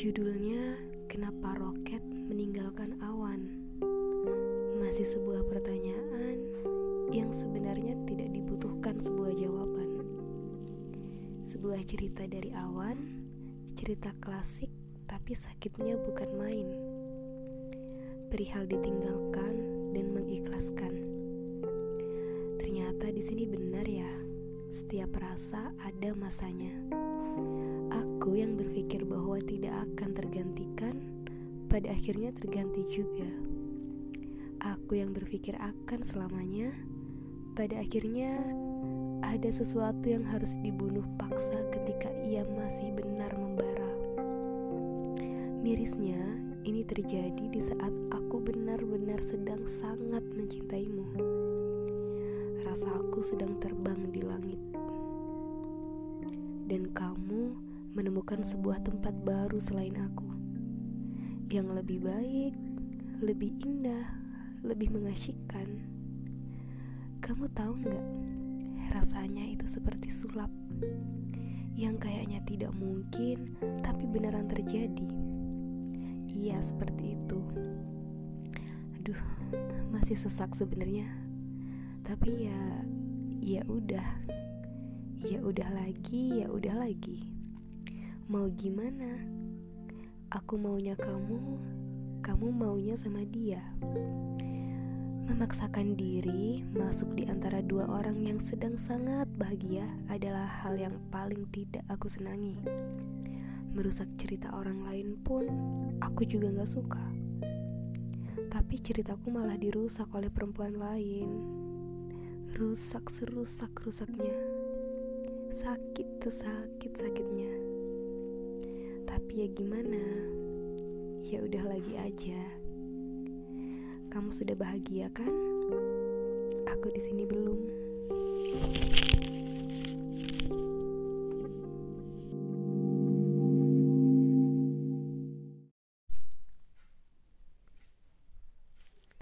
Judulnya Kenapa Roket Meninggalkan Awan? Masih sebuah pertanyaan yang sebenarnya tidak dibutuhkan sebuah jawaban. Sebuah cerita dari awan Cerita klasik tapi sakitnya bukan main. Perihal ditinggalkan dan mengikhlaskan. Ternyata di sini benar ya Setiap rasa ada masanya Aku yang berpikir bahwa tidak akan tergantikan, pada akhirnya terganti juga. Aku yang berpikir akan selamanya, pada akhirnya ada sesuatu yang harus dibunuh paksa ketika ia masih benar membara. Mirisnya, ini terjadi di saat aku benar-benar sedang sangat mencintaimu. Rasa aku sedang terbang di langit. Dan kamu menemukan sebuah tempat baru selain aku yang lebih baik, lebih indah, lebih mengasyikkan. Kamu tahu nggak? Rasanya itu seperti sulap yang kayaknya tidak mungkin, tapi beneran terjadi. Iya, seperti itu. Aduh, masih sesak sebenarnya. Tapi ya, ya udah. Ya udah lagi, ya udah lagi. Mau gimana? Aku maunya kamu, kamu maunya sama dia. Memaksakan diri masuk di antara dua orang yang sedang sangat bahagia adalah hal yang paling tidak aku senangi. Merusak cerita orang lain pun aku juga gak suka. Tapi ceritaku malah dirusak oleh perempuan lain. Rusak serusak-rusaknya. Sakit sesakit-sakitnya tapi ya gimana? Ya udah lagi aja. Kamu sudah bahagia kan? Aku di sini belum.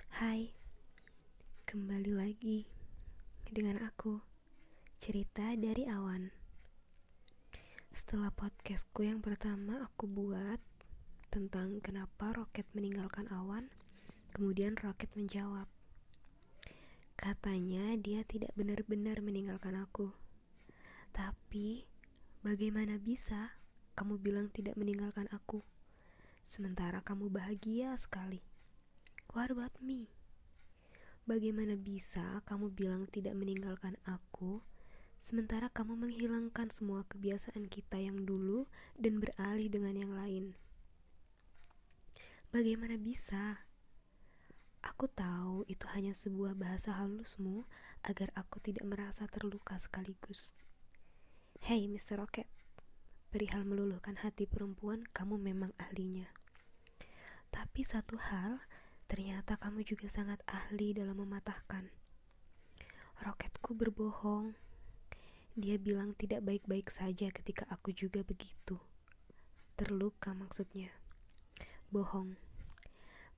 Hai, kembali lagi dengan aku, cerita dari awan. Setelah podcastku yang pertama aku buat tentang kenapa roket meninggalkan awan, kemudian roket menjawab. Katanya dia tidak benar-benar meninggalkan aku. Tapi bagaimana bisa kamu bilang tidak meninggalkan aku? Sementara kamu bahagia sekali. What about me? Bagaimana bisa kamu bilang tidak meninggalkan aku? Sementara kamu menghilangkan semua kebiasaan kita yang dulu dan beralih dengan yang lain. Bagaimana bisa? Aku tahu itu hanya sebuah bahasa halusmu agar aku tidak merasa terluka sekaligus. Hey, Mr. Rocket, perihal meluluhkan hati perempuan, kamu memang ahlinya. Tapi satu hal, ternyata kamu juga sangat ahli dalam mematahkan. Roketku berbohong dia bilang tidak baik-baik saja ketika aku juga begitu. Terluka maksudnya. Bohong.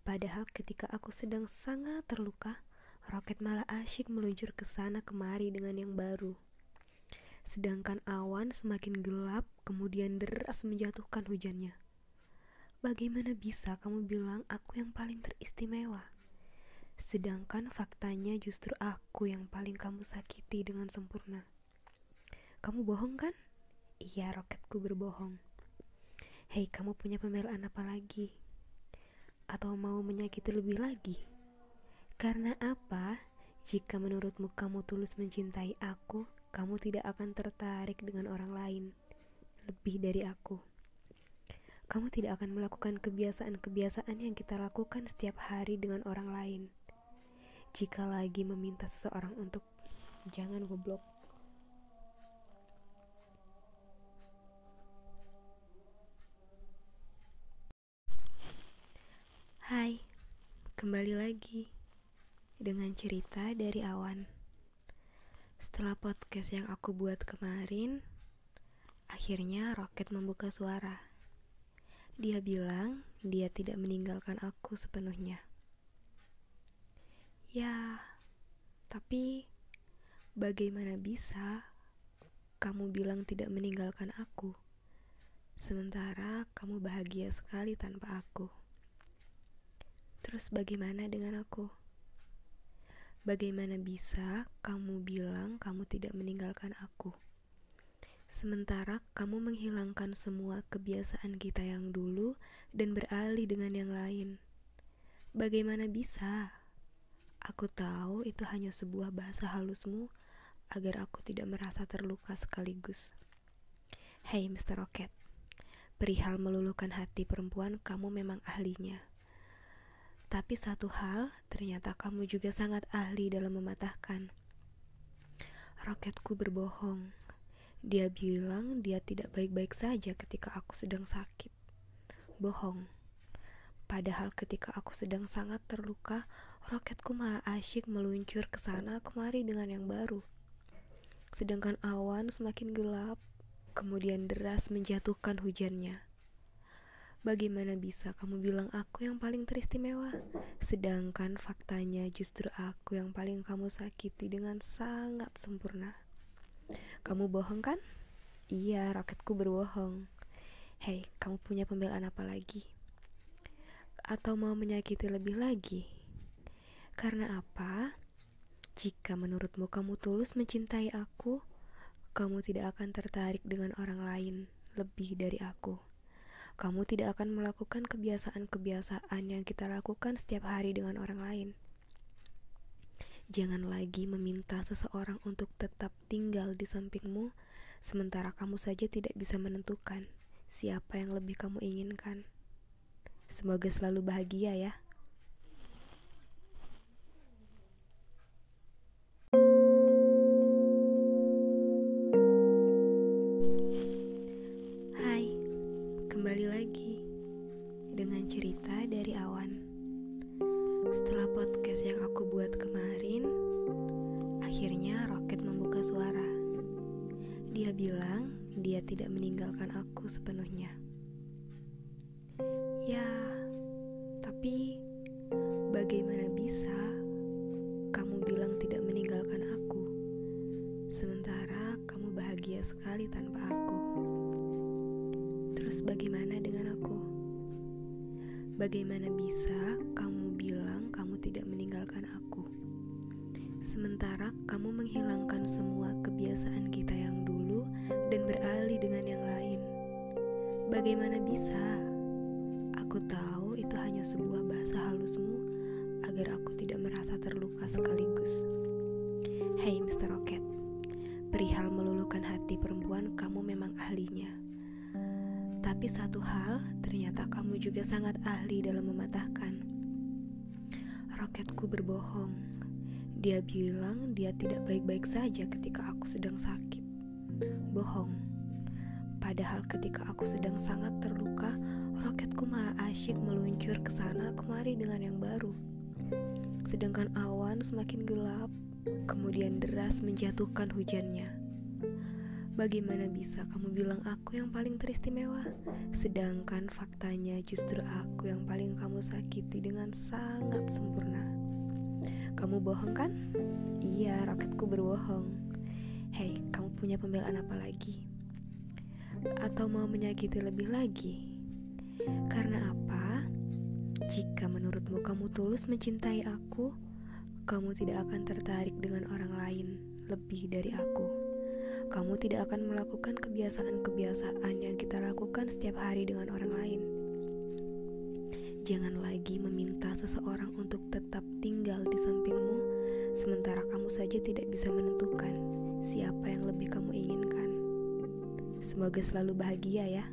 Padahal ketika aku sedang sangat terluka, roket malah asyik meluncur ke sana kemari dengan yang baru. Sedangkan awan semakin gelap, kemudian deras menjatuhkan hujannya. Bagaimana bisa kamu bilang aku yang paling teristimewa? Sedangkan faktanya justru aku yang paling kamu sakiti dengan sempurna. Kamu bohong kan? Iya, roketku berbohong. Hei, kamu punya pembelaan apa lagi? Atau mau menyakiti lebih lagi? Karena apa? Jika menurutmu kamu tulus mencintai aku, kamu tidak akan tertarik dengan orang lain lebih dari aku. Kamu tidak akan melakukan kebiasaan-kebiasaan yang kita lakukan setiap hari dengan orang lain. Jika lagi meminta seseorang untuk jangan goblok. Hai, kembali lagi dengan cerita dari awan. Setelah podcast yang aku buat kemarin, akhirnya Roket membuka suara. Dia bilang dia tidak meninggalkan aku sepenuhnya. Ya, tapi bagaimana bisa kamu bilang tidak meninggalkan aku? Sementara kamu bahagia sekali tanpa aku. Terus bagaimana dengan aku? Bagaimana bisa kamu bilang kamu tidak meninggalkan aku? Sementara kamu menghilangkan semua kebiasaan kita yang dulu dan beralih dengan yang lain. Bagaimana bisa? Aku tahu itu hanya sebuah bahasa halusmu agar aku tidak merasa terluka sekaligus. Hey Mr. Rocket, perihal meluluhkan hati perempuan kamu memang ahlinya. Tapi satu hal, ternyata kamu juga sangat ahli dalam mematahkan. Roketku berbohong. Dia bilang dia tidak baik-baik saja ketika aku sedang sakit. Bohong. Padahal ketika aku sedang sangat terluka, roketku malah asyik meluncur ke sana kemari dengan yang baru. Sedangkan awan semakin gelap, kemudian deras menjatuhkan hujannya. Bagaimana bisa kamu bilang aku yang paling teristimewa, sedangkan faktanya justru aku yang paling kamu sakiti dengan sangat sempurna? Kamu bohong kan? Iya, roketku berbohong. Hei, kamu punya pembelaan apa lagi? Atau mau menyakiti lebih lagi? Karena apa? Jika menurutmu kamu tulus mencintai aku, kamu tidak akan tertarik dengan orang lain lebih dari aku. Kamu tidak akan melakukan kebiasaan-kebiasaan yang kita lakukan setiap hari dengan orang lain. Jangan lagi meminta seseorang untuk tetap tinggal di sampingmu, sementara kamu saja tidak bisa menentukan siapa yang lebih kamu inginkan. Semoga selalu bahagia ya. Cerita dari awan. Setelah podcast yang aku buat kemarin, akhirnya Roket membuka suara. Dia bilang dia tidak meninggalkan aku sepenuhnya. Ya, tapi bagaimana bisa kamu bilang tidak meninggalkan aku, sementara kamu bahagia sekali tanpa aku? Terus bagaimana dengan? Bagaimana bisa kamu bilang kamu tidak meninggalkan aku? Sementara kamu menghilangkan semua kebiasaan kita yang dulu dan beralih dengan yang lain. Bagaimana bisa? Aku tahu itu hanya sebuah bahasa halusmu agar aku tidak merasa terluka sekaligus. Hey Mr. Rocket, perihal meluluhkan hati perempuan kamu memang ahlinya. Tapi satu hal, ternyata kamu juga sangat ahli dalam mematahkan. Roketku berbohong. Dia bilang dia tidak baik-baik saja ketika aku sedang sakit. Bohong. Padahal ketika aku sedang sangat terluka, roketku malah asyik meluncur ke sana kemari dengan yang baru. Sedangkan awan semakin gelap, kemudian deras menjatuhkan hujannya. Bagaimana bisa kamu bilang aku yang paling teristimewa, sedangkan faktanya justru aku yang paling kamu sakiti dengan sangat sempurna? Kamu bohong kan? Iya, roketku berbohong. Hei, kamu punya pembelaan apa lagi? Atau mau menyakiti lebih lagi? Karena apa? Jika menurutmu kamu tulus mencintai aku, kamu tidak akan tertarik dengan orang lain lebih dari aku kamu tidak akan melakukan kebiasaan-kebiasaan yang kita lakukan setiap hari dengan orang lain. Jangan lagi meminta seseorang untuk tetap tinggal di sampingmu, sementara kamu saja tidak bisa menentukan siapa yang lebih kamu inginkan. Semoga selalu bahagia ya.